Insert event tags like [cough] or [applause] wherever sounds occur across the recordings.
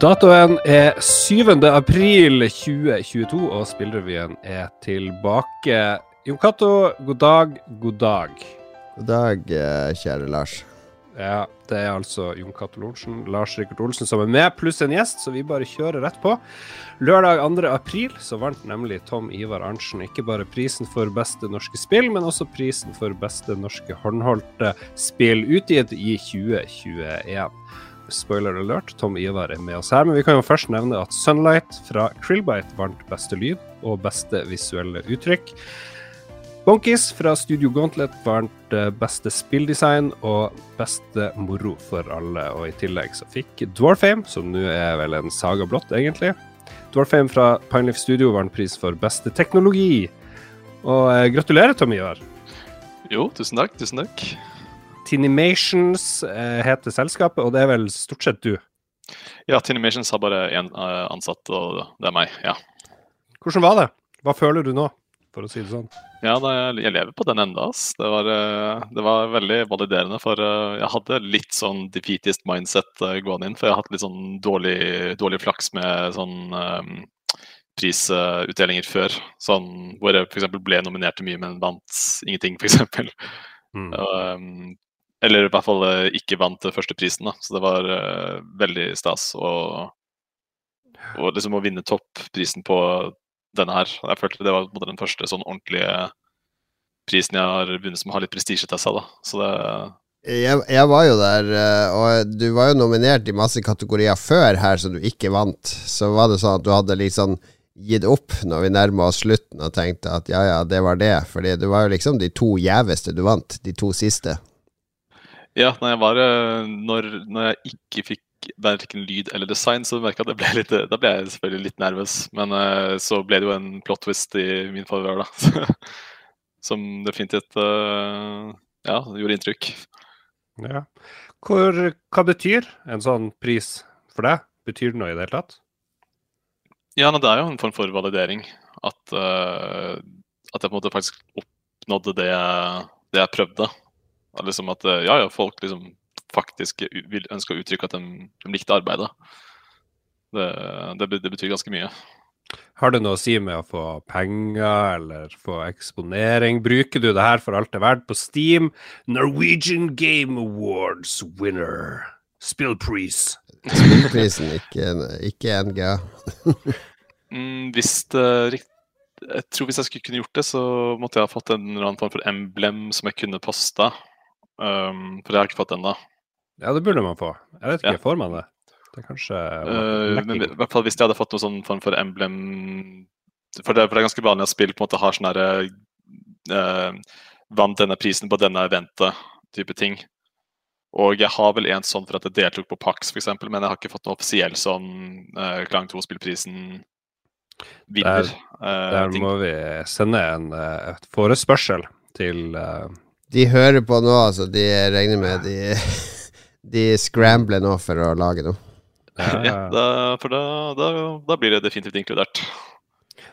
Datoen er 7. april 2022, og spillrevyen er tilbake. Jon Cato, god dag, god dag. God dag, eh, kjære Lars. Ja, det er altså Jon Cato Lorentzen, Lars Rikard Olsen som er med, pluss en gjest, så vi bare kjører rett på. Lørdag 2. april så vant nemlig Tom Ivar Arntzen ikke bare prisen for beste norske spill, men også prisen for beste norske håndholdte spill utgitt i 2021 spoiler alert, Tom Ivar er med oss her. Men vi kan jo først nevne at Sunlight fra Krillbite vant beste lyd og beste visuelle uttrykk. Bonkies fra Studio Gauntlet vant eh, beste spilldesign og beste moro for alle. Og i tillegg så fikk Dwarfame, som nå er vel en saga blått, egentlig. Dwarfame fra Pineleaf Studio vant pris for beste teknologi. Og eh, gratulerer, Tom Ivar. Jo, tusen takk. Tusen takk. Tinimations eh, heter selskapet, og det er vel stort sett du? Ja, Tinimations har bare én uh, ansatt, og det er meg. Ja. Hvordan var det? Hva føler du nå, for å si det sånn? Ja, jeg lever på den enda. ass. Det var, uh, det var veldig validerende. For jeg hadde litt sånn defeatist mindset gående inn. For jeg har hatt litt sånn dårlig, dårlig flaks med sånn um, prisutdelinger før. Sånn hvor jeg f.eks. ble nominert til mye, men vant ingenting, f.eks. Mm. Um, eller i hvert fall eh, ikke vant førsteprisen, da. Så det var uh, veldig stas å, å, liksom å vinne topprisen på denne her. Jeg følte det var den første sånn ordentlige prisen jeg har vunnet som har litt prestisje til seg. da. Så det jeg, jeg, var jo der, eh, og du var jo nominert i masse kategorier før her som du ikke vant. Så var det sånn at du hadde sånn gitt opp når vi nærma oss slutten og tenkte at ja, ja, det var det. Fordi det var jo liksom de to gjeveste du vant, de to siste. Ja, når jeg, var, eh, når, når jeg ikke fikk verken lyd eller design, så merka jeg at ble [laughs] litt, da ble jeg selvfølgelig litt nervøs. Men uh, så ble det jo en plot twist i min favør, da. [laughs] Som definitivt uh, ja, gjorde inntrykk. Ja. Hvor, hva betyr en sånn pris for deg? Betyr det noe i det hele tatt? Ja, det er jo en form for validering. At, uh, at jeg på en måte faktisk oppnådde det jeg, det jeg prøvde. Liksom at eh, ja, ja, folk liksom faktisk vil ønske å uttrykke at de, de likte arbeidet. Det, det, det, betyr ganske mye. Har det noe å si med å få penger eller få eksponering? Bruker du det her for alt det er verdt på Steam? Norwegian Game Awards winner. Spillpris. Spillprisen, ikke, ikke NGA. [laughs] mm, hvis det jeg tror hvis jeg skulle kunne gjort det, så måtte jeg ha fått en eller annen form for emblem som jeg kunne posta. Um, for det har jeg ikke fått ennå. Ja, det burde man få. Jeg vet ikke, ja. får man det? Det er kanskje uh, men, I hvert fall hvis jeg hadde fått noen sånn form for emblem For det, for det er ganske vanlig at spill på en måte har sånn herre uh, Vant denne prisen på denne eventet-type ting. Og jeg har vel en sånn for at jeg deltok på Pax, f.eks., men jeg har ikke fått noe offisiell sånn uh, Klang 2-spillprisen vinner. Der, der må vi sende en uh, forespørsel til uh, de hører på nå, altså. De regner med de, [laughs] de scrambler nå for å lage noe. Ja, da, for da, da, da, blir det definitivt inkludert.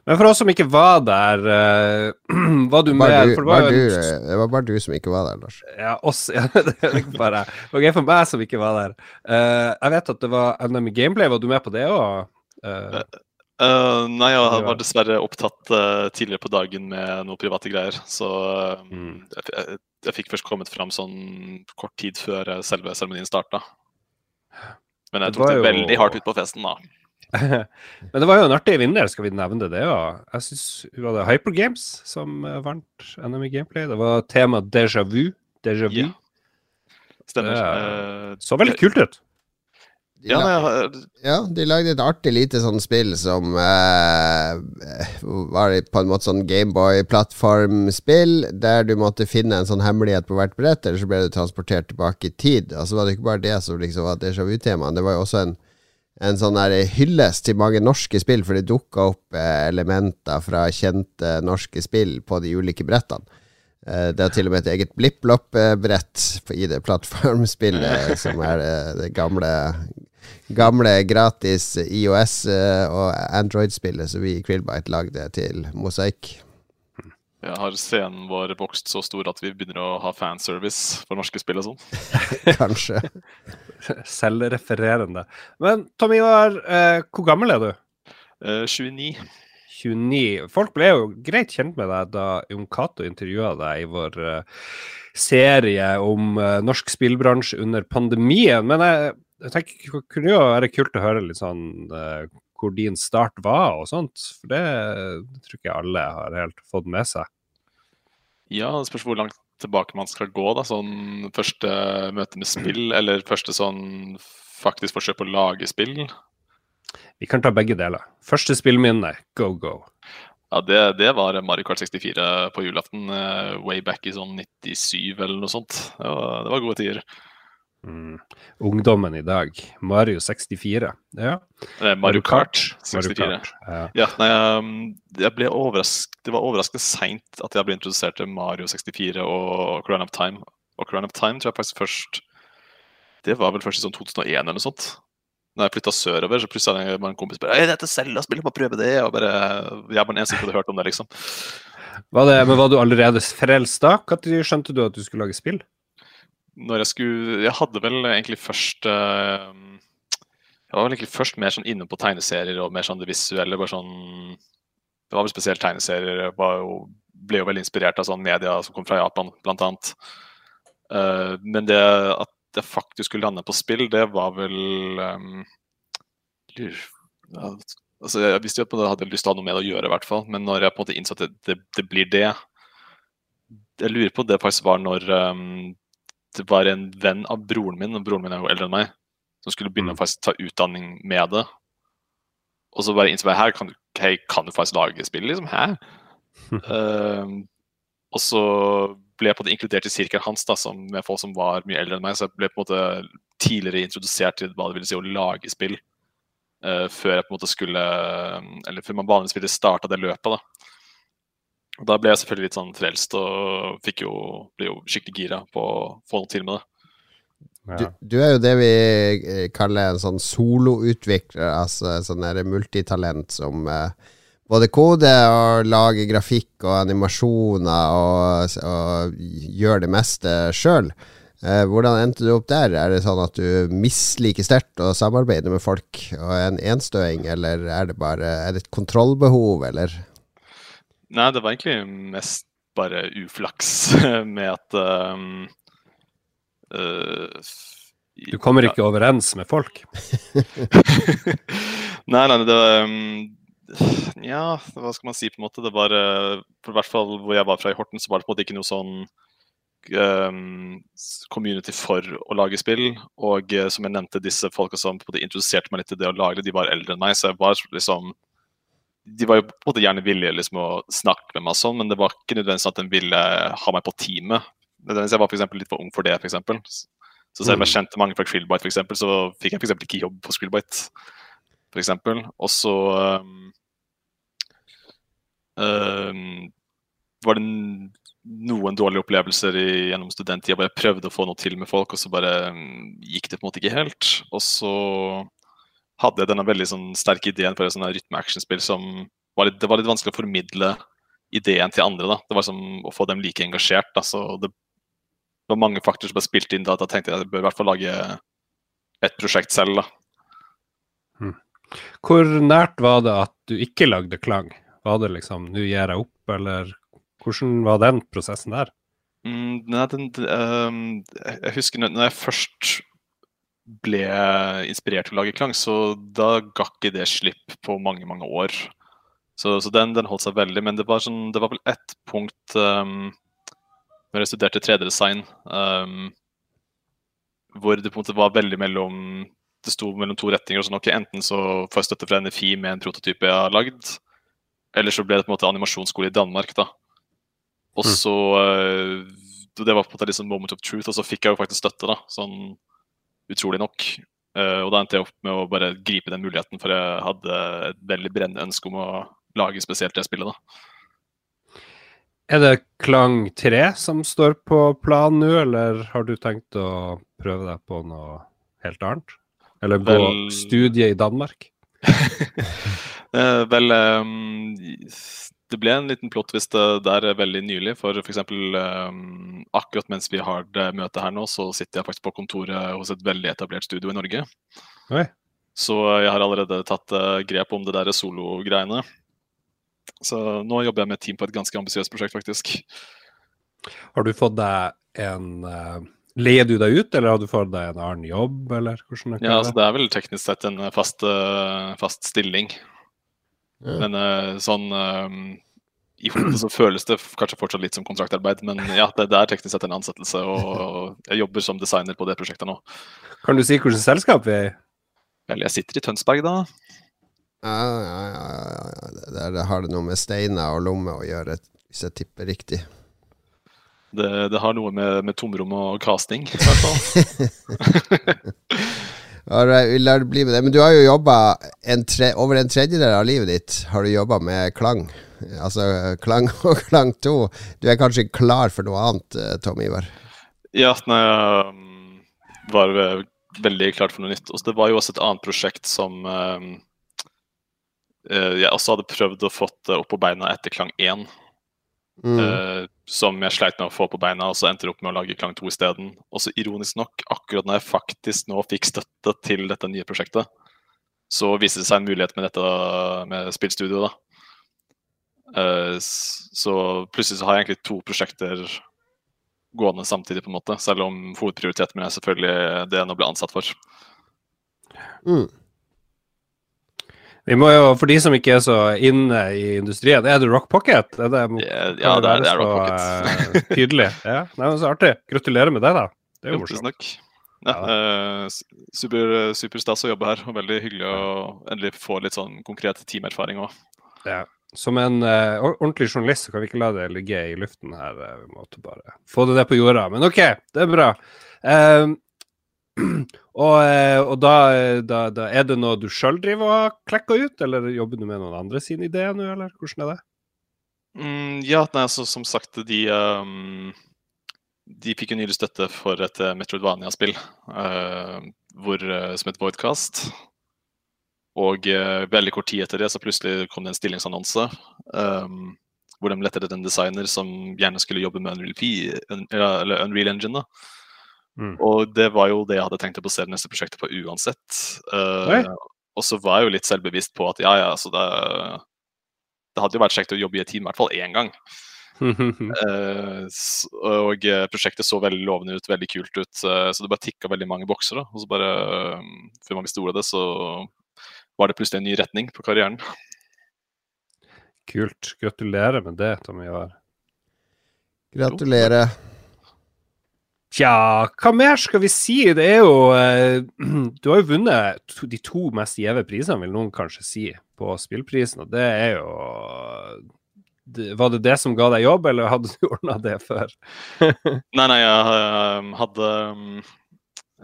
Men for oss som ikke var der, uh, [clears throat] var du med? Du, for det, var var du, det var bare du som ikke var der, Lars. Ja, oss. Ja, [laughs] det er ikke bare Ok, for meg som ikke var der. Uh, jeg vet at det var NM Gameplay, var du med på det òg? Uh, Uh, nei, jeg var dessverre opptatt uh, tidligere på dagen med noen private greier. Så uh, mm. jeg, jeg, jeg, fikk først kommet fram sånn kort tid før selve seremonien starta. Men jeg tok det, det jo... veldig hardt ut på festen, da. [laughs] Men det var jo en artig vinner, skal vi nevne det òg. Jeg syns hun hadde Hyper Games som vant NM i Gameplay. Det var tema déjà vu. Déjà vu. Ja. Stemmer. Det så veldig kult ut. De ja, lag, ja, de lagde et artig lite sånn spill som eh, var på en måte sånn Gameboy-plattformspill, der du måtte finne en sånn hemmelighet på hvert brett, eller så ble du transportert tilbake i tid. Altså var det ikke bare det som liksom var déjà vu-temaet, det var jo også en, en sånn hyllest til mange norske spill, for det dukka opp eh, elementer fra kjente norske spill på de ulike brettene. Uh, det er til og med et eget blipp-blopp-brett i det plattformspillet, som er det gamle gamle gratis IOS- eh, og Android-spillet som vi i Krillbite lagde til Mosaikk. Jeg har scenen vår vokst så stor at vi begynner å ha fanservice for norske spill og sånn. [laughs] [laughs] Kanskje. Selvrefererende. Men Tom Ivar, eh, hvor gammel er du? Eh, 29. 29. Folk ble jo greit kjent med deg da Jon Cato intervjua deg i vår eh, serie om uh, norsk spillbransje under pandemien. Men jeg, jeg tenker det kunne jo være kult å høre litt sånn uh, hvor din start var og sånt. For det, det tror ikke alle har helt fått med seg. Ja, det spørs hvor langt tilbake man skal gå. da, sånn Første møte med spill, eller første sånn faktisk forsøk på å lage spill. Vi kan ta begge deler. Første spillminne, go, go. Ja, det, det, var Mario Kart 64 på julaften, uh, way back i sånn 97 eller noe sånt. Det var, det var gode tider. Mm. Ungdommen i dag. Mario 64. Ja. Eh, Mario Kart 64. Mario Kart, ja. ja nei, um, jeg ble det var overraskende seint at jeg ble introdusert til Mario 64 og Crown of Time. Og Crown of Time tror jeg faktisk først Det var vel først i sånn 2001 eller noe sånt når jeg flytta sørover, så plutselig var en kompis bare 'Det heter Selda-spill, må prøve det.' Og bare, jeg var den eneste som hadde hørt om det, liksom. Var det, men var du allerede frelst da? Når skjønte du at du skulle lage spill? Når jeg skulle Jeg hadde vel egentlig først uh, Jeg var vel egentlig først mer sånn inne på tegneserier og mer sånn det visuelle. bare sånn Det var vel spesielt tegneserier. Jeg jo, ble jo veldig inspirert av sånn media som kom fra Japan, blant annet. Uh, men det at jeg faktisk skulle lande på spill, det var vel um, altså Jeg visste jo at jeg hadde lyst til å ha noe med det å gjøre, i hvert fall. Men når jeg på en måte innså at det, det, det, blir det Jeg lurer på om det faktisk var når um, det var en venn av broren min, og broren min er jo eldre enn meg, som skulle begynne mm. å faktisk ta utdanning med det. Og så bare innså jeg her kan du, hey, kan du faktisk lage spill, liksom. Hæ? uh, [laughs] og så ble jeg på måte inkludert i sirkelen hans da, som, med folk som var mye eldre enn meg. Så jeg ble på en måte tidligere introdusert til hva det ville si å lage spill. Uh, før jeg på en måte skulle Eller før man vanligvis ville starta det løpet. da. Og Da ble jeg selvfølgelig litt sånn frelst og fikk jo, ble jo skikkelig gira på å få noe til med det. Du, du, er jo det vi eh, kaller en sånn soloutvikler, altså sånn multitalent som eh, både koder og lager grafikk og animasjoner og, og gjør det meste sjøl. Eh, hvordan endte du opp der? Er det sånn at du misliker sterkt å samarbeide med folk og er en enstøing, eller er det bare er det et kontrollbehov, eller? Nei, det var egentlig mest bare uflaks [laughs] med at um, uh, Du kommer ikke overens med folk? [laughs] nei, nei, det var um, ja, hva skal man si på en måte. Det var uh, for hvert fall hvor jeg var fra i Horten, så var det på en måte ikke noe sånn um, community for å lage spill. Og uh, som jeg nevnte, disse folka som på en måte introduserte meg litt til det å lage det, de var eldre enn meg. Så jeg var liksom De var jo på en måte gjerne villige liksom, å snakke med meg sånn, men det var ikke nødvendigvis at de ville ha meg på teamet. Jeg var for litt for ung for det, f.eks. Så selv om jeg mm. kjente mange fra Krillbite, for eksempel, så fikk jeg for ikke jobb på Krillbite. For eksempel. og så um, um, var det noen dårlige opplevelser i, gjennom studenttida hvor jeg prøvde å få noe til med folk, og så bare um, gikk det på en måte ikke helt. Og så hadde denne veldig sånn, sterke ideen for et sånn rytme-actionspill som var litt, Det var litt vanskelig å formidle ideen til andre. da. Det var som å få dem like engasjert. da, så det, var mange faktorer som ble spilt inn da. Da tenkte jeg at jeg bør i hvert fall lage et prosjekt selv. da. Hmm. Hvor nært var det at du ikke lagde klang? Var det liksom 'nå gir jeg opp', eller hvordan var den prosessen der? Mm, nei, den, um, jeg husker når jeg først ble inspirert til å lage klang, så da ga ikke det slipp på mange, mange år. Så, så den, den, holdt seg veldig. Men det var, sånn, det var vel ett punkt um, når jeg studerte 3D-design, um, hvor det på en måte var veldig mellom Det sto mellom to retninger. og sånn, ok, Enten så får jeg støtte fra NFI med en prototype jeg har lagd, eller så ble det på en måte animasjonsskole i Danmark. da. Og mm. så mm. Det var på en måte liksom moment of truth, og så fikk jeg jo faktisk støtte, da, sånn utrolig nok. Uh, og da endte jeg opp med å bare gripe den muligheten, for jeg hadde et veldig brennende ønske om å lage spesielt det spillet. da. Er det Klang 3 som står på planen nå, eller har du tenkt å prøve deg på noe helt annet? Eller gå studie i Danmark? Uh, [laughs] vel um, det ble en liten plott hvis det der veldig nylig. For f.eks. Um, akkurat mens vi har det møtet her nå, så sitter jeg faktisk på kontoret hos et veldig etablert studio i Norge. Oi. Så jeg har allerede tatt uh, grep om det der solo-greiene. Så nå jobber jeg med et team på et ganske ambisiøst prosjekt, faktisk. Har du fått deg en uh, Leier du deg ut, eller har du fått deg en annen jobb, eller hvordan Ja, altså, det er vel teknisk sett en fast, uh, fast stilling. Ja. Men uh, sånn um, I hodet så føles det kanskje fortsatt litt som kontraktarbeid, men ja, det, det er teknisk sett en ansettelse, og jeg jobber som designer på det prosjektet nå. Kan du si hvilket selskap vi er i? Vel, jeg sitter i Tønsberg, da. Ja, ja, ja, ja, det har det noe med steiner og lommer å gjøre, hvis jeg tipper riktig. Det, det har noe med, med tomrom og casting, i hvert fall. [laughs] Alright, vi lar det bli med det. Men du har jo jobba over en tredjedel av livet ditt har du jobba med klang. Altså klang [laughs] og klang 2. Du er kanskje klar for noe annet, eh, Tom Ivar? Ja, nei, jeg um, var veldig klart for noe nytt. Og det var jo også et annet prosjekt som um, eh, jeg også hadde prøvd å fått eh, opp på beina etter Klang 1. Mm. Som jeg sleit med å få på beina, og så endte det opp med å lage Klang 2 isteden. Og så ironisk nok, akkurat når jeg faktisk nå fikk støtte til dette nye prosjektet, så viste det seg en mulighet med dette med spillstudio, da. Eh, så plutselig så har jeg egentlig to prosjekter gående samtidig, på en måte. Selv om hovedprioriteten min er selvfølgelig det enn å bli ansatt for. Mm. Vi må jo, For de som ikke er så inne i industrien, er det Rock Pocket? Er det, yeah, ja, det er, det er Rock Pocket. så, eh, tydelig. [laughs] Ja, Nei, men Så artig. Gratulerer med det, da. Det er jo morsomt. takk. Ja, eh, s- super, superstas å jobbe her, og veldig hyggelig å endelig få litt sånn konkret teamerfaring òg. Ja. Som en uh, ordentlig journalist så kan vi ikke la det ligge i luften her. Vi måtte bare få det ned på jorda. Men OK, det er bra. Ehm, [clears throat] og eh, og da, da, da er det noe du sjøl driver og klekker ut, eller jobber du med noen andre sine ideer nå, eller hvordan er det? Mm, ja, nei, altså som sagt, de um, De fikk jo nylig støtte for et Metroidvania-spill uh, hvor, eh, som het Voidcast. Og uh, veldig kort tid etter det så plutselig kom det en stillingsannonse um, hvor de lette etter en designer som gjerne skulle jobbe med Unreal, P, Unreal Engine. da. Mm. Og det var jo det jeg hadde tenkt å basere neste prosjektet på uansett. Eh, og så var jeg jo litt selvbevisst på at ja, ja, altså det, det hadde jo vært kjekt å jobbe i et team i hvert fall én gang. [laughs] uh, og eh, prosjektet så veldig lovende ut, veldig kult ut. Uh, så det bare tikka veldig mange bokser. da, Og så bare, eh, før man visste ordet av det, så var det plutselig en ny retning på karrieren. Kult. Gratulerer med det, Tommy Jahr. Gratulerer. Tja, hva mer skal vi si? Det er jo uh, [clears throat] Du har jo vunnet to, de to mest gjeve prisene, vil noen kanskje si, på spillprisen, og det er jo det, Var det det som ga deg jobb, eller hadde du ordna det før? [laughs] Nei, nei, jeg eh, hadde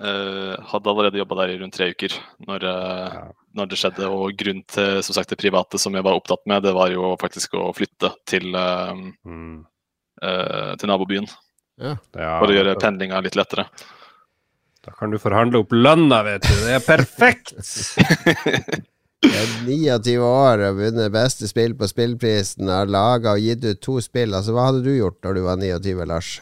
eh, hadde allerede jobba der i rundt tre uker når, Ja. når det skjedde. Og grunnen til som sagt, det private som jeg var opptatt med, det var jo faktisk å flytte til, Mm. til nabobyen. Ja. Ja, For å gjøre pendlinga litt lettere. da kan du forhandle opp lønna, vet du. Det er perfekt! [laughs] Jeg er 29 år og vunnet beste spill på spillprisen. Har laga og gitt ut to spill. Altså, Hva hadde du gjort da du var 29, Lars?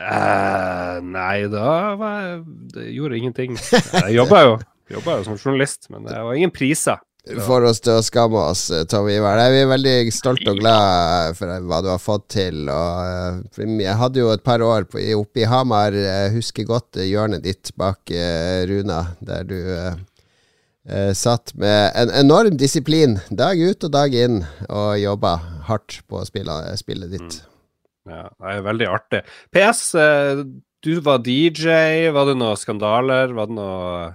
Eh, nei, da var jeg Det gjorde ingenting. Jeg jobba jo, jobba jo som journalist, men det var ingen priser. Får oss til å skamme oss, Tommy Tom Ivar. Vi er veldig stolte og glad for hva du har fått til. Og, eh, jeg hadde jo et par år på, oppe i Hamar. Jeg husker godt eh, hjørnet ditt bak eh, Runa, der du eh, eh, satt med en enorm disiplin dag ut og dag inn og jobba hardt på spillet, spillet ditt. Ja, det er veldig artig. PS, eh, du var DJ. Var det noen skandaler? Var det noe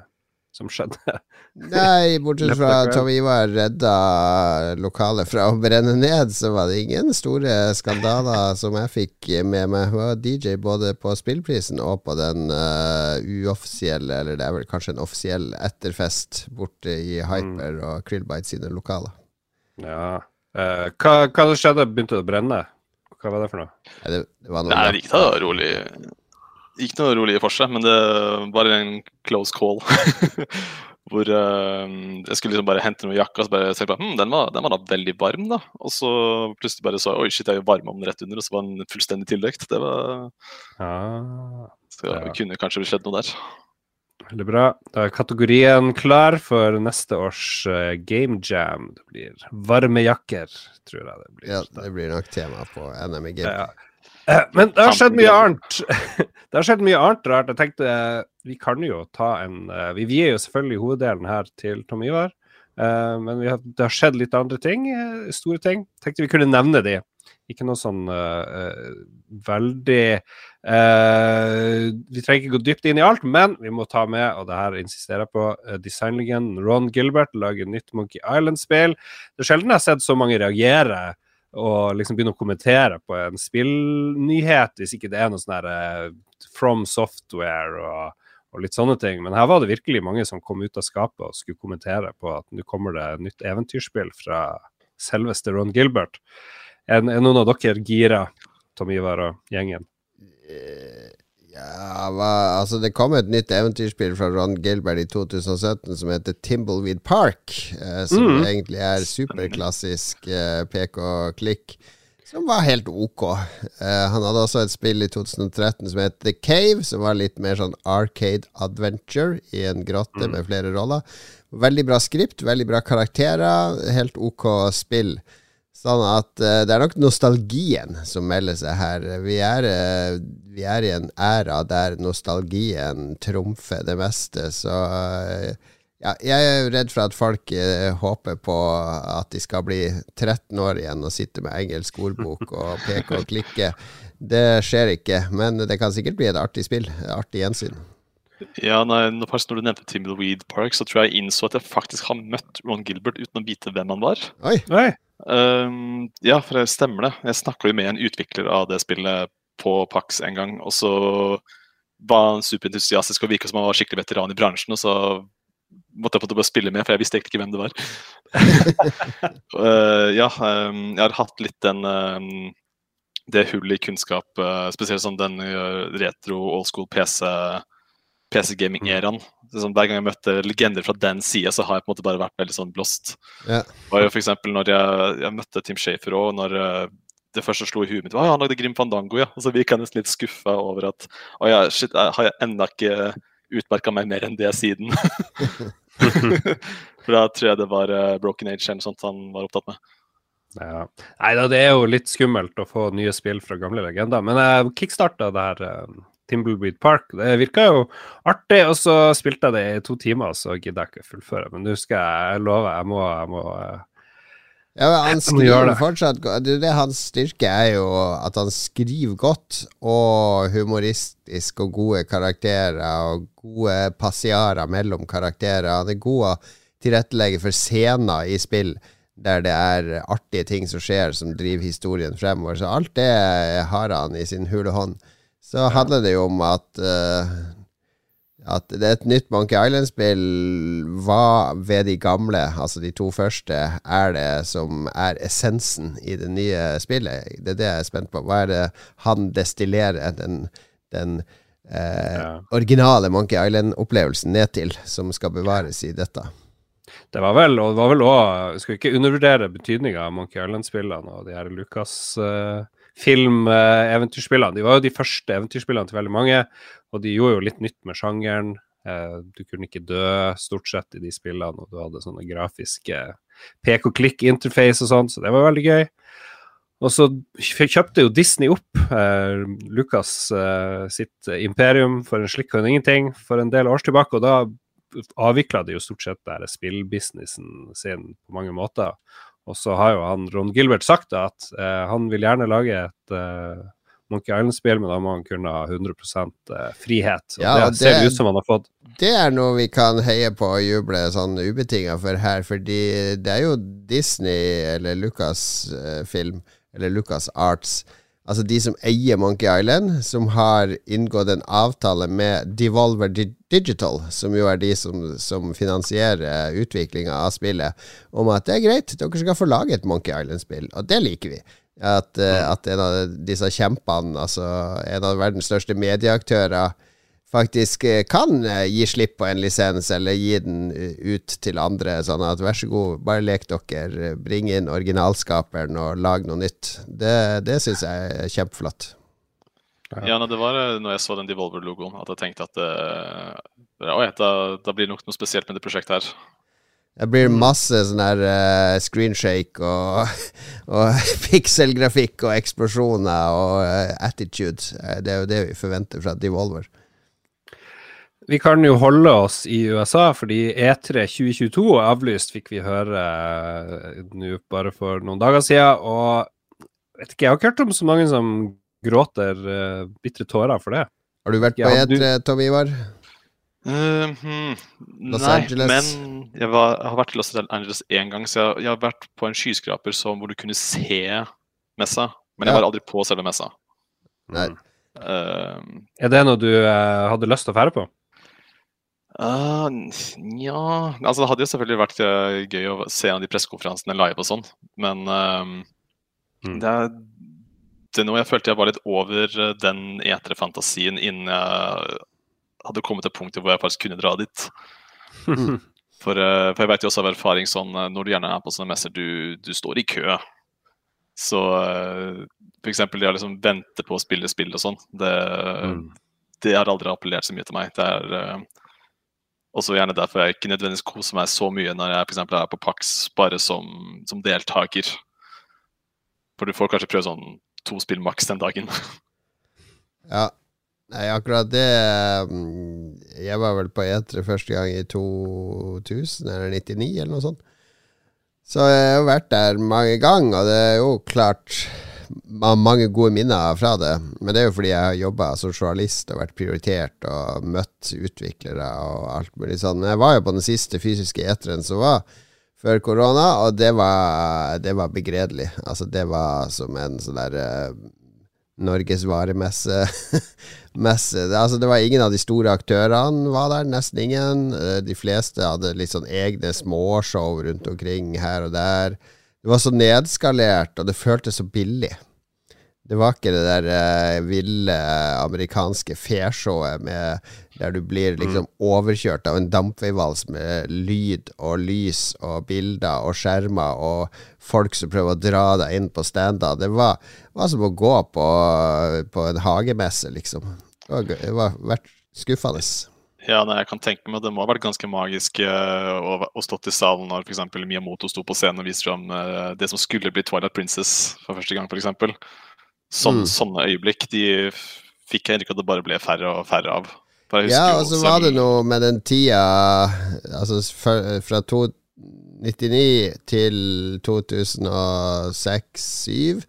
som skjedde? Nei, bortsett fra at Tom Ivar redda lokalet fra å brenne ned, så var det ingen store skandaler som jeg fikk med meg. Jeg var DJ både på spillprisen og på den uh, uoffisielle, eller det er vel kanskje en offisiell etterfest borte i Hyper og Krillbite sine lokaler. Ja. Uh, hva, hva skjedde? Begynte det å brenne? Hva var det for noe? Det, det var noe Nei, det gikk da rolig. Gikk noe rolig for seg, men det var en close call. [laughs] Hvor uh, jeg skulle liksom bare hente noe jakka, og så bare tenkte jeg hm, den, var, den var da veldig varm, da. Og så plutselig bare så oi, shit, jeg er varme om den rett under, og så var den fullstendig tildekt. Det var Ah, Så Ja. det kunne kanskje skjedd noe der. veldig bra. Da er kategorien klar for neste års eh, Game Jam. Det blir varme jakker, tror jeg det blir. Ja, det blir nok tema på NM i game. Ja. [clears throat] Men det har skjedd mye annet. [laughs] Det har skjedd mye annet rart. Jeg tenkte vi kan jo ta en eh, Vi vier jo selvfølgelig hoveddelen her til Tom Ivar. eh, Men har, det har skjedd litt andre ting, eh, store ting. Tenkte vi kunne nevne de. Ikke noe sånn veldig Vi trenger ikke gå dypt inn i alt, men vi må ta med, og det her insisterer jeg på, designlegenden Ron Gilbert lager nytt Monkey Island-spill. Det er sjelden jeg har sett så mange reagere og liksom begynne å kommentere på en spillnyhet, hvis ikke det er noe sånn her eh, From Software og, og litt sånne ting. Men her var det virkelig mange som kom ut av skapet og skulle kommentere på at nå kommer det nytt eventyrspill fra selveste Ron Gilbert. Er, er noen av dere gira, Tom Ivar og gjengen? Eh, Ja, hva, altså Det kom et nytt eventyrspill fra Ron Gilbert i 2017 som heter Timbleweed Park. Eh, som Mm. egentlig er superklassisk eh, pek og klikk. Som var helt ok. Uh, han hadde også et spill i 2013 som het The Cave, som var litt mer sånn arcade adventure i en grotte med flere roller. Veldig bra skript, veldig bra karakterer, helt ok spill. Sånn at uh, det er nok nostalgien som melder seg her. Vi er, uh, vi er i en æra der nostalgien trumfer det meste, så ja, jeg er jo redd for at folk eh, håper på at de skal bli 13 år igjen og sitte med engelsk ordbok og peke og klikke. Det skjer ikke, men det kan sikkert bli et artig spill. Et Artig gjensyn. Ja, nei, når først når du nevnte Timbleweed Park, så tror jeg jeg innså at jeg faktisk har møtt Ron Gilbert uten å vite hvem han var. Oi! Oi! Um, ja, for det stemmer det. Jeg snakka jo med en utvikler av det spillet på Pax en gang, og så var han superentusiastisk og virka som han var skikkelig veteran i bransjen, og så måtte jeg få til å bare spille med, for jeg visste egentlig ikke hvem det var. uh, [laughs] ja, um, jeg har hatt litt den um, det hullet i kunnskap, uh, spesielt sånn den uh, retro old school PC PC gaming-eraen. Sånn, hver gang jeg møtte legender fra den sida, så har jeg på en måte bare vært veldig sånn blåst. Yeah. Var jo for når jeg, jeg møtte Tim Shafer òg, når det første slo i huet mitt var ja, han lagde Grim Fandango, ja. Og så virka jeg nesten litt skuffa over at å ja, shit, jeg har jeg ennå ikke utmerka meg mer enn det siden. [laughs] for da tror jeg det var eh, Broken Age eller sånt han var opptatt med. Ja. Nei da, det er jo litt skummelt å få nye spill fra gamle legender. Men jeg kickstarta det her uh, Timbleweed Park. Det virka jo artig, og så spilte jeg det i to timer, så gidder jeg ikke fullføre. Men nå skal jeg, love, jeg må, jeg må eh, Ja, men han skriver det. fortsatt det, det Hans styrke er jo at han skriver godt og humoristisk og gode karakterer og gode passiarer mellom karakterer. Han er god å tilrettelegge for scener i spill der det er artige ting som skjer som driver historien fremover. Så alt det har han i sin hule hånd. Så handler det jo om at eh, at det er et nytt Monkey Island-spill. Hva ved de gamle, altså de to første, er det som er essensen i det nye spillet? Det er det jeg er spent på. Hva er det han destillerer den, den eh, Ja. originale Monkey Island-opplevelsen ned til, som skal bevares i dette? Det var vel, og det var vel òg Skal ikke undervurdere betydninga av Monkey Island-spillene og de her Lucas uh, film-eventyrspillene. de var jo de første eventyrspillene til veldig mange, og de gjorde jo litt nytt med sjangeren. Eh, du kunne ikke dø stort sett i de spillene, og du hadde sånne grafiske pek og klikk-interface og sånn, så det var veldig gøy. Og så kjøpte jo Disney opp eh, Lucas eh, sitt imperium for en slikk og ingenting for en del år tilbake, og da avvikla de jo stort sett der spillbusinessen sin på mange måter. Og så har jo han Ron Gilbert sagt da, at eh, han vil gjerne lage et eh, Monkey Island-spill, men da må han kunne ha 100 eh, frihet. Og Ja, det, og ser det- ut som han har fått. Det er noe vi kan heie på og juble sånn ubetinga for her, fordi det er jo Disney eller Lucas eh, film, eller Lucas Arts, altså de som eier Monkey Island, som har inngått en avtale med Devolver Digital, som jo er de som, som finansierer utviklinga av spillet, om at det er greit, dere skal få lage et Monkey Island-spill, og det liker vi. At, eh, at en av disse kjempene, altså en av verdens største medieaktører, faktisk eh, kan eh, gi slipp på en lisens, eller gi den eh, ut til andre. Sånn at vær så god, bare lek dere, bring inn originalskaperen og lag noe nytt. Det, det syns jeg er kjempeflott. Ja, Det var når jeg så den Devolver-logoen at jeg tenkte at uh, Oi, da, da, blir det nok noe spesielt med det prosjektet her. Det blir masse sånn her uh, screenshake og, [laughs] og [laughs] pikselgrafikk og eksplosjoner og uh, attitude. Det er jo det vi forventer fra Devolver. Vi kan jo holde oss i USA, fordi E3 2022 er avlyst, fikk vi høre uh, nå bare for noen dager siden. Og vet ikke, jeg har ikke hørt om så mange som gråter uh, bitre tårer for det. Har du vært på E3, du... Tom Ivar? Uh, hmm, Los nei, Angeles. men jeg, var, jeg, har vært i Los Angeles én gang, så jeg, jeg, har vært på en skyskraper som, hvor du kunne se messa. Men jeg var aldri på selve messa. Nei. Uh, er det noe du uh, hadde lyst til å fære på? Uh, ja Altså, det hadde jo selvfølgelig vært uh, gøy å se en av de pressekonferansene live og sånn, men uh, mm. det, er, det er noe jeg følte jeg var litt over eh, den etere-fantasien innen jeg hadde kommet til punktet hvor jeg faktisk kunne dra dit. [laughs] For, uh, for jeg vet jo også av erfaring sånn når du gjerne er på sånne messer, du, du står i kø. Så uh, f.eks. det å liksom vente på å spille spill og sånn, det, mm. det har aldri appellert så mye til meg. Det er uh, også gjerne derfor jeg ikke nødvendigvis koser meg så mye når jeg for er på Pax bare som, som, deltaker. For du får kanskje prøve sånn to spill maks den dagen. [laughs] ja. Nei, akkurat det mm, Jeg var vel på E3 første gang i 2000 eller 99 eller noe sånt. Så jeg har vært der mange ganger, og det er jo klart mange gode minner fra det. Men det er jo fordi jeg har jobba som journalist og vært prioritert og møtt utviklere og alt mulig sånn. Men jeg var jo på den siste fysiske eteren som var før korona, og det var, det var begredelig. Altså, det var som en sånn der uh, Norges varemesse. [laughs] messe. Altså, det var ingen av de store aktørene var der, nesten ingen. Eh, de fleste hadde litt sånn egne småshow rundt omkring her og der. Det var så nedskalert, og det føltes så billig. Det var ikke det der eh, ville amerikanske feshowet der du blir liksom mm. overkjørt av en dampveivals med lyd og lys og bilder og skjermer og folk som prøver å dra deg inn på stander. Det var, var som å gå på, på en hagemesse, liksom. Det var, det var vært skuffende. Ja, nei, jeg kan tenke meg Det må ha vært ganske magisk uh, å, å stått i salen når f.eks. Miyamoto sto på scenen og viste fram uh, det som skulle bli Twilight Princess for første gang, f.eks. Sånn, mm. Sånne øyeblikk de fikk jeg inntrykk av at det bare ble færre og færre av. Ja, og så var det noe med den tida Altså fra 1999 til 2006-2007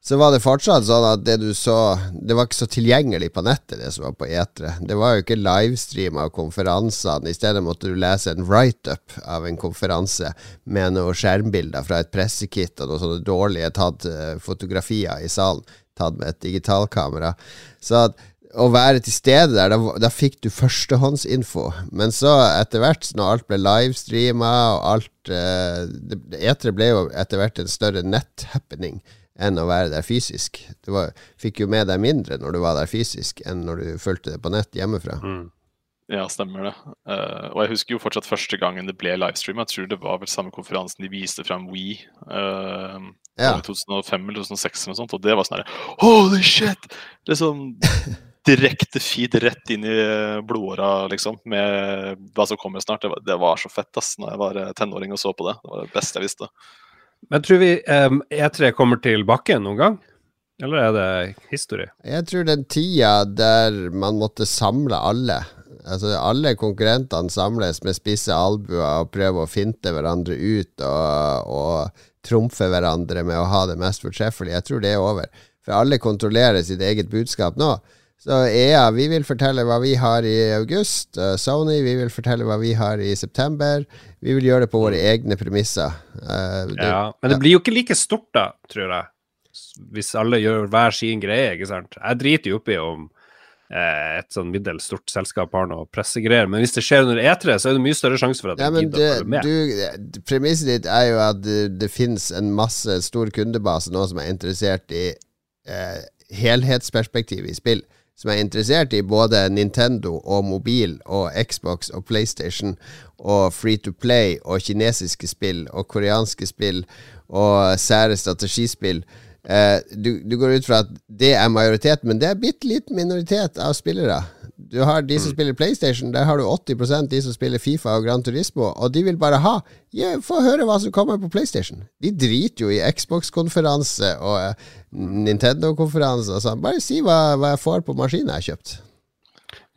så var det fortsatt sånn at det du så Det var ikke så tilgjengelig på nettet, det som var på etere. Det var jo ikke livestream av konferansene. I stedet måtte du lese en write-up av en konferanse med noen skjermbilder fra et pressekit og noen sånne dårlige tatt uh, fotografier i salen, tatt med et digitalkamera. Så at å være til stede der, da, da fikk du førstehåndsinfo. Men så, etter hvert, når alt ble livestreama og alt eh, Etere ble jo etter hvert en større nett-happening enn å være der fysisk. Du var, fikk jo med deg mindre når du var der fysisk, enn når du fulgte det på nett hjemmefra. Mm. Ja, stemmer det. Uh, og jeg husker jo fortsatt første gangen det ble livestream. Jeg tror det var vel samme konferansen de viste frem We uh, ja. 2005 eller 2006 eller noe sånt, og det var sånn herre Holy shit! Liksom [laughs] direkte feed rett inn i blodåra, liksom, med hva som kommer snart. Det var, det var så fett ass, når jeg var tenåring og så på det. Det var det beste jeg visste. Men tror vi um, E3 kommer tilbake noen gang? Eller er det historie? Jeg tror den tida der man måtte samle alle Altså Alle konkurrentene samles med spisse albuer og prøver å finte hverandre ut og, og trumfe hverandre med å ha det mest fortreffelige. Jeg tror det er over. For alle kontrollerer sitt eget budskap nå. Så EA, vi vil fortelle hva vi har i august. Uh, Sony, vi vil fortelle hva vi har i september. Vi vil gjøre det på våre egne premisser. Uh, det, ja, men det blir jo ikke like stort, da, tror jeg. Hvis alle gjør hver sin greie, ikke sant. Jeg driter jo oppi om eh, et sånn middels stort selskap har noe pressegreier, men hvis det skjer under E3, så er det mye større sjanse for at ja, jeg gidder å følge med. Du, premisset ditt er jo at det, det finnes en masse stor kundebase nå som er interessert i eh, helhetsperspektiv i spill. Som er interessert i både Nintendo og mobil og Xbox og PlayStation og Free to Play og kinesiske spill og koreanske spill og sære strategispill. Eh, du, du, går ut fra at det er majoritet, men det er bitte liten minoritet av spillere. Du har de som mm. spiller PlayStation, der har du 80 de som spiller Fifa og Gran Turismo, og de vil bare ha ja, Få høre hva som kommer på PlayStation. De driter jo i Xbox-konferanse og uh, Nintendo-konferanse og sånn. Bare si hva, hva jeg får på maskinen jeg har kjøpt.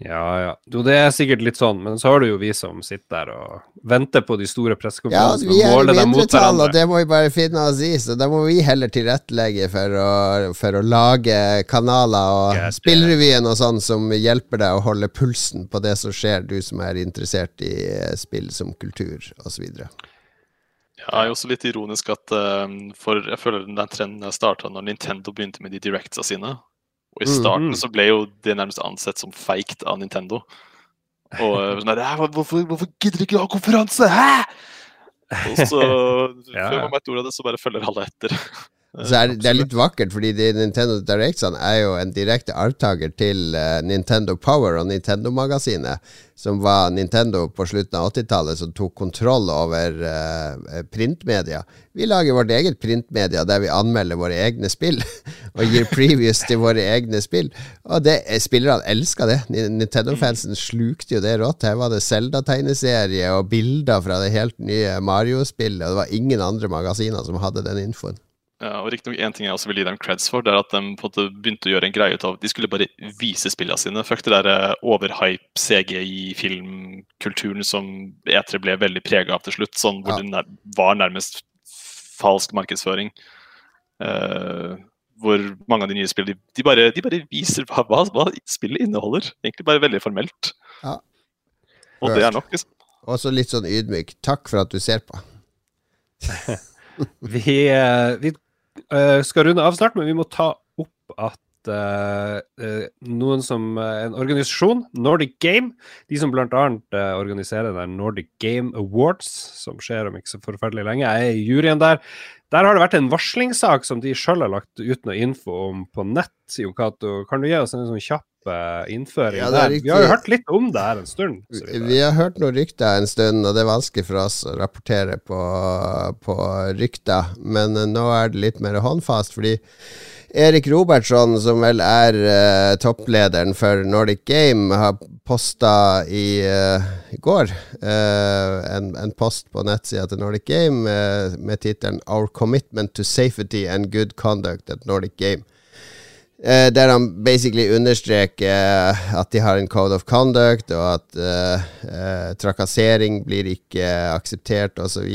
Ja, ja. Jo, det er sikkert litt sånn, men så har du jo vi som sitter der og venter på de store pressekonferansene. Ja, vi er i mindretall, og det må vi bare finne oss i, så da må vi heller tilrettelegge for å, for å lage kanaler og Get spillrevyen og sånn som hjelper deg å holde pulsen på det som skjer, du som er interessert i spill som kultur osv. Ja, det er jo også litt ironisk at uh, For jeg føler den trenden starta når Nintendo begynte med de directsa sine. Og i starten mm. så ble jo det nærmest ansett som feigt av Nintendo. Og [laughs] eh, sånn der, hvorfor, hvorfor gidder de ikke ha konferanse? Hæ?! Og så, [laughs] ja, før man vet ordet av det, så bare følger alle etter. Så er det, er litt vakkert, fordi de Nintendo Directsene er jo en direkte arvtaker til uh, Nintendo Power og Nintendo-magasinet, som var Nintendo på slutten av 80-tallet, som tok kontroll over uh, printmedia. Vi lager vårt eget printmedia der vi anmelder våre egne spill, [laughs] og gir previews til våre egne spill. Og det, spillerne elska det. Nintendo-fansen slukte jo det rått. Her var det Zelda-tegneserie og bilder fra det helt nye Mario-spillet, og det var ingen andre magasiner som hadde den infoen. Ja, og riktignok én ting jeg også vil gi dem creds for, det er at de på en måte begynte å gjøre en greie ut av De skulle bare vise spillene sine. Fuck det der eh, overhype CGI-filmkulturen som E3 ble veldig prega av til slutt. Sånn hvor ja. det var nærmest falsk markedsføring. Uh, hvor mange av de nye spillene de, de, bare, de bare, viser hva, hva, hva, spillet inneholder. Egentlig bare veldig formelt. Ja. Og det er nok, liksom. Også litt sånn ydmyk. Takk for at du ser på. [laughs] vi, eh, vi skal runde av snart, men vi må ta opp at uh, uh, noen som En organisasjon, Nordic Game, de som bl.a. Uh, organiserer den Nordic Game Awards, som skjer om ikke så forferdelig lenge, jeg er i juryen der. Der har det vært en varslingssak som de sjøl har lagt ut noe info om på nett. Jon Kan du gi oss en sånn kjapp innføring ja. Vi har jo hørt litt om det her en stund. Vi har hørt noen rykter en stund, og det er vanskelig for oss å rapportere på, på rykter. Men uh, nå er det litt mer håndfast, fordi Erik Robertsson, som vel er uh, topplederen for Nordic Game, har posta i, uh, går en, en, post på nettsida til Nordic Game med tittelen 'Our commitment to safety and good conduct at Nordic Game'. Uh, der han basically understreker uh, at de har en code of conduct, og at eh, trakassering blir ikke akseptert, osv.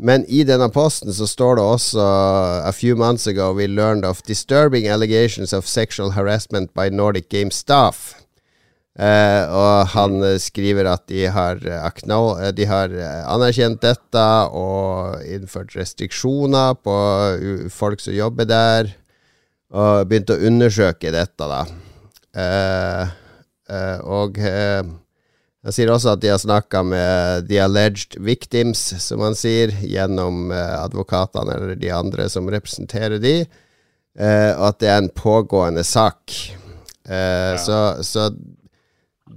Men i denne posten så står det også A few months ago we learned of disturbing allegations of sexual harassment by Nordic Game staff. og han skriver at de har, de har anerkjent dette og innført restriksjoner på folk som jobber der og begynte å undersøke dette, da. Eh, eh, og eh, han sier også at de har snakka med the alleged victims, som han sier, gjennom eh, advokatene eller de andre som representerer de, eh, og at det er en pågående sak. Eh, ja. så, så,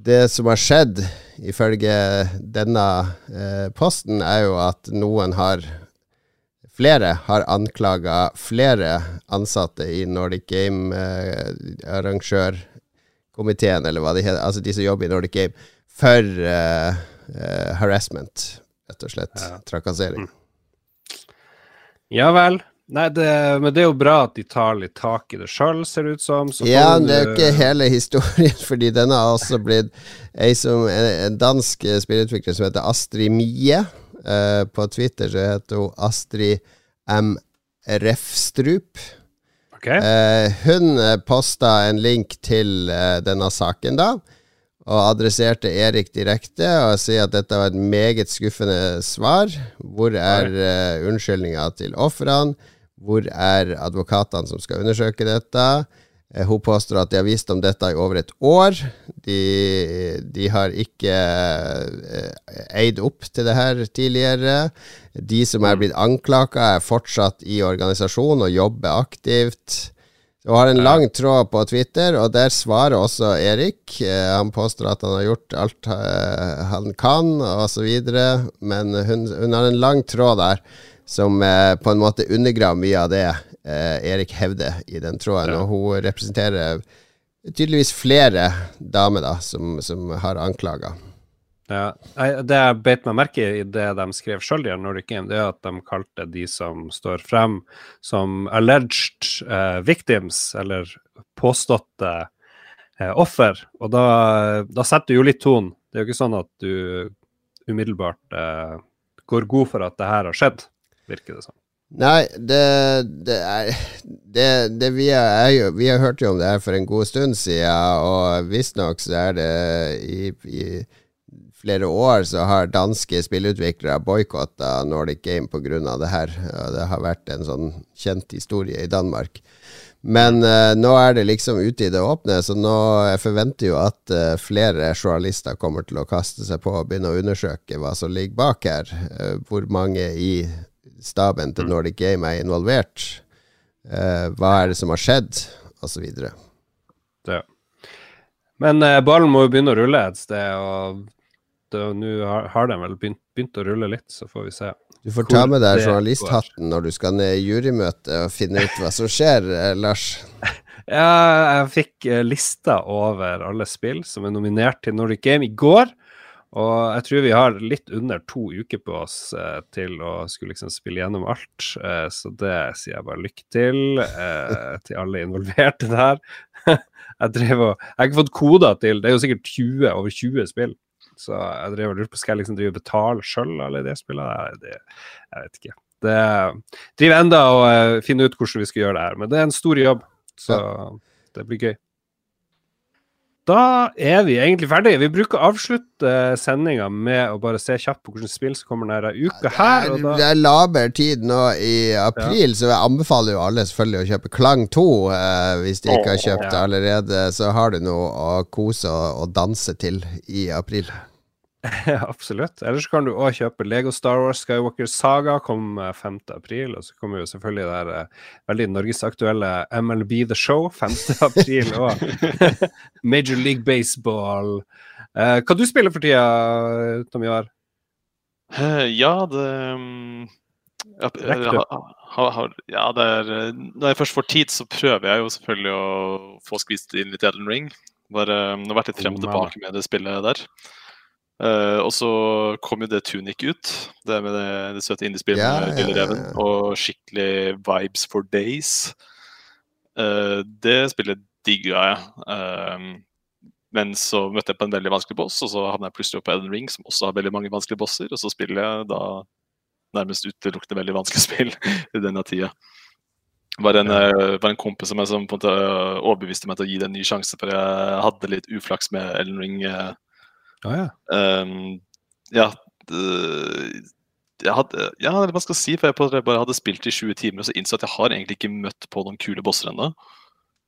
det som har skjedd, ifølge denne posten, er jo at noen har Flere har anklaga flere ansatte i Nordic Game-arrangørkomiteen, eh, eller hva det heter, altså de som jobber i Nordic Game, for eh, eh, harassment, rett og slett. Ja. Trakassering. Mm. Ja vel. Nei, det, men det er jo bra at de tar litt tak i det sjøl, ser det ut som. ja, det er jo ikke hele historien, [laughs] fordi denne har også blitt ei som, en, en dansk spillutvikler som heter Astrid Mie Uh, på Twitter så heter hun Astrid M. Refstrup. Okay. Uh, hun posta en link til uh, denne saken, da, og adresserte Erik direkte og sier at dette var et meget skuffende svar. Hvor er uh, unnskyldninga til ofrene? Hvor er advokatene som skal undersøke dette? Eh, hun påstår at de har visst om dette i over et år. De, de har ikke eh, eid opp til det her tidligere. De som er blitt anklaga, er fortsatt i organisasjonen og jobber aktivt. Hun har en lang tråd på Twitter, og der svarer også Erik. Eh, han påstår at han har gjort alt han kan, osv. Men hun, hun, har en lang tråd der som på en måte undergraver mye av det Erik Hevde i den tråden. Ja. Og hun representerer tydeligvis flere damer da, som, som har anklager. Ja, Det jeg beit meg merke i det de skrev sjøl i Nordic Game, det er at de kalte de som står frem som alleged eh, victims, eller påståtte eh, offer. Og da, da, setter du jo litt ton. Det er jo ikke sånn at du umiddelbart eh, går god for at det her har skjedd, virker det som. Nei, det, det er det, det vi, er, vi, har hørt jo om det her for en god stund siden, og visstnok så er det i, i flere år så har danske spillutviklere boikotta Nordic Game pga. det her. Det har vært en sånn kjent historie i Danmark. Men uh, nå er det liksom ute i det åpne, så nå jeg forventer jo at uh, flere journalister kommer til å kaste seg på og begynne å undersøke hva som ligger bak her. Uh, hvor mange i staben til mm. Nordic Game er involvert. hva er det som har skjedd, osv. Ja. Men ballen må jo begynne å rulle et sted. og nå har, har den vel begynt, begynt, å rulle litt, så får vi se. Du får ta med deg journalisthatten når du skal ned i jurymøte og finne ut hva som skjer, eh, Lars. [laughs] Ja, jeg fikk eh, lista over alle spill som er nominert til Nordic Game i går. Og jeg tror vi har litt under to uker på oss eh, til å skulle liksom spille gjennom alt. Eh, så det sier jeg bare lykke til eh, til alle involverte der. [laughs] jeg, drev og, jeg har ikke fått koder til Det er jo sikkert 20, over 20 spill. Så jeg drev og lurte på skal jeg liksom drive og betale sjøl alle de spillene. Det, jeg vet ikke. Det driver enda og uh, finne ut hvordan vi skal gjøre det her, men det er en stor jobb. Så det blir gøy. Da er vi egentlig ferdige. Vi bruker å avslutte sendinga med å bare se kjapt på hvilke spill som kommer denne uka her. Det er, det er laber tid nå i april, ja. så jeg anbefaler jo alle selvfølgelig å kjøpe Klang 2. Eh, hvis de ikke har kjøpt det allerede, så har du noe å kose og, og danse til i april. [laughs] Absolutt. Ellers kan du òg kjøpe Lego Star Wars Skywalker Saga, kom 5. Eh, april. Og så kommer jo selvfølgelig det der uh, veldig norgesaktuelle MLB The Show [laughs] 5. april òg. [laughs] Major League Baseball. Uh, hva du spiller for tida, Tom Ivar? Uh, ja, det um, ja, ja, det er Når jeg først får tid, så prøver jeg jo selvfølgelig å få skvist inn litt Elden Ring. Bare, det har vært litt frem og tilbake med det spillet der. Uh, og så kom jo det Tunic ut, det med det, det søte indiespillet yeah, med Lille Yeah, ja, og skikkelig vibes for days. Uh, det spillet digga jeg. Uh, men så møtte jeg på en veldig vanskelig boss, og så havna jeg plutselig opp på Eden Ring, som også har veldig mange vanskelige bosser. Og så spiller jeg da nærmest utelukkende veldig vanskelig [laughs] spill i denne tida. Var en, var en kompis som, meg som på en måte overbeviste meg til å gi det en ny sjanse, for jeg hadde litt uflaks med Ellen Ring. Uh, Ah, ja. Um, ja jeg hadde, ja, hva skal jeg si, for jeg bare hadde spilt i 20 timer og så innså at jeg har egentlig ikke møtt på noen kule bosser ennå.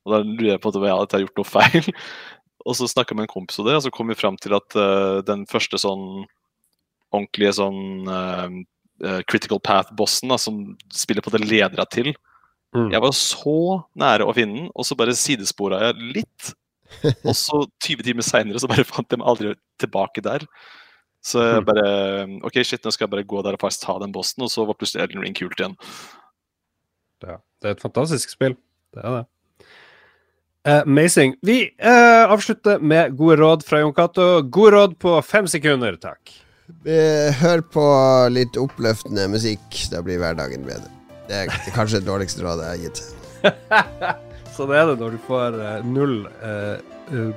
Og da lurer jeg på at jeg hadde gjort noe feil. [laughs] og så snakka jeg med en kompis om det, og så kom vi fram til at uh, den første sånn ordentlige sånn uh, critical path-bossen som spiller på det ledera til mm. Jeg var så nære å finne den, og så bare sidespora jeg litt. Og så 20 timer seinere så bare fant jeg meg aldri tilbake der. Så jeg hmm. bare OK, shit, nå skal jeg bare gå der og faktisk ta den bossen, og så var plutselig Elden Ring kult igjen. Ja, det er et fantastisk spill. Det er det. Uh, amazing. Vi uh, avslutter med gode råd fra Jon Cato. Gode råd på fem sekunder, takk. Hør på litt oppløftende musikk. Da blir hverdagen bedre. Det er kanskje det dårligste rådet jeg har gitt. [laughs] Sånn er det når du får uh, null uh,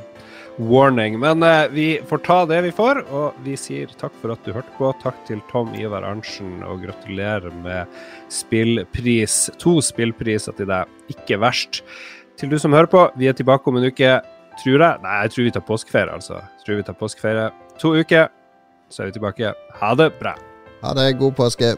warning. Men vi får ta det vi får, og vi sier takk for at du hørte på. Takk til Tom Ivar Arntzen, og gratulerer med spillpris. To spillpriser til deg. Ikke verst. Til du som hører på, vi er tilbake om en uke, tror jeg. Nei, jeg tror vi tar påskeferie, altså. Tror vi tar påskeferie. To uker, så er vi tilbake. Ha det bra. Ha det. God påske.